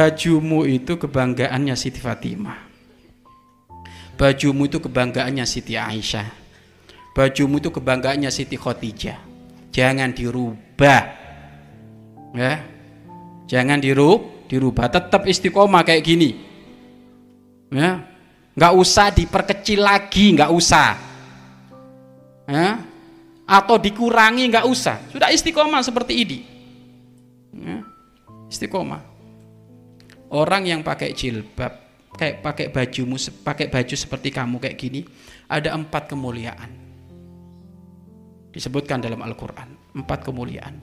bajumu itu kebanggaannya Siti Fatimah. Bajumu itu kebanggaannya Siti Aisyah. Bajumu itu kebanggaannya Siti Khadijah. Jangan dirubah. Ya. Jangan dirub, dirubah. Tetap istiqomah kayak gini. Ya. Nggak usah diperkecil lagi, nggak usah. Ya. Atau dikurangi nggak usah. Sudah istiqomah seperti ini. Ya. Istiqomah orang yang pakai jilbab kayak pakai bajumu pakai baju seperti kamu kayak gini ada empat kemuliaan. Disebutkan dalam Al-Quran empat kemuliaan.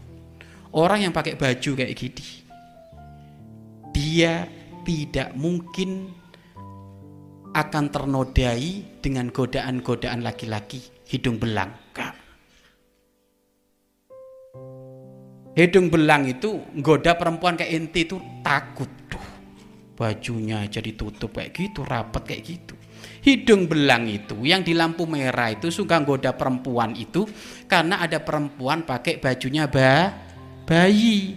Orang yang pakai baju kayak gini dia tidak mungkin akan ternodai dengan godaan-godaan laki-laki. Hidung belang hidung belang itu goda perempuan kayak inti itu takut bajunya jadi tutup kayak gitu rapat kayak gitu. Hidung belang itu yang di lampu merah itu suka goda perempuan itu karena ada perempuan pakai bajunya ba bayi.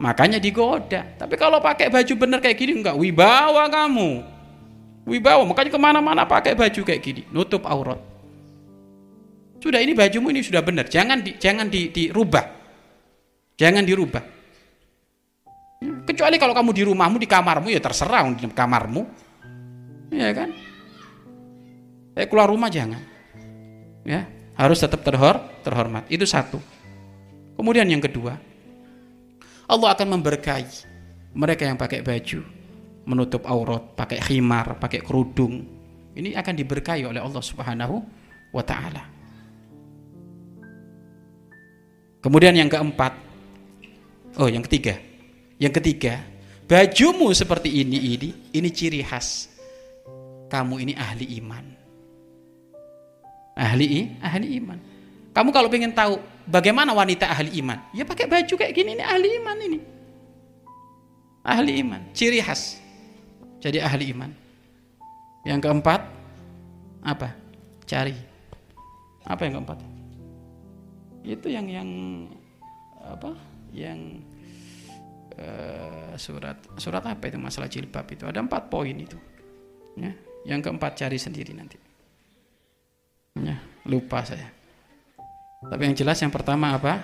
Makanya digoda. Tapi kalau pakai baju bener kayak gini enggak. Wibawa kamu. Wibawa. Makanya ke mana-mana pakai baju kayak gini. Nutup aurat. Sudah ini bajumu ini sudah benar jangan di, jangan di, dirubah. Jangan dirubah Kecuali kalau kamu di rumahmu, di kamarmu, ya terserah di kamarmu. Ya kan? Eh keluar rumah jangan. Ya, harus tetap terhor, terhormat. Itu satu. Kemudian yang kedua, Allah akan memberkahi mereka yang pakai baju, menutup aurat, pakai khimar, pakai kerudung. Ini akan diberkahi oleh Allah Subhanahu wa taala. Kemudian yang keempat, oh yang ketiga, yang ketiga, bajumu seperti ini ini ini ciri khas kamu ini ahli iman. Ahli ahli iman. Kamu kalau ingin tahu bagaimana wanita ahli iman, ya pakai baju kayak gini ini ahli iman ini. Ahli iman, ciri khas. Jadi ahli iman. Yang keempat apa? Cari. Apa yang keempat? Itu yang yang apa? Yang Surat surat apa itu masalah jilbab itu? Ada empat poin itu ya. Yang keempat cari sendiri nanti. Ya lupa saya. Tapi yang jelas yang pertama apa?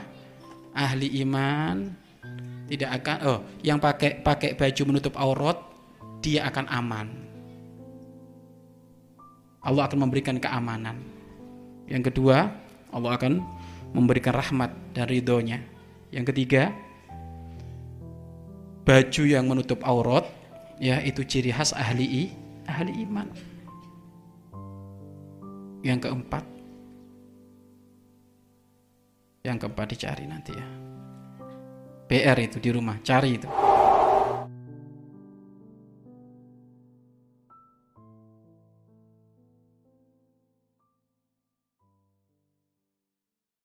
Ahli iman tidak akan oh yang pakai pakai baju menutup aurat dia akan aman. Allah akan memberikan keamanan. Yang kedua Allah akan memberikan rahmat dan ridhonya. Yang ketiga baju yang menutup aurat ya itu ciri khas ahli ahli iman. Yang keempat. Yang keempat dicari nanti ya. PR itu di rumah cari itu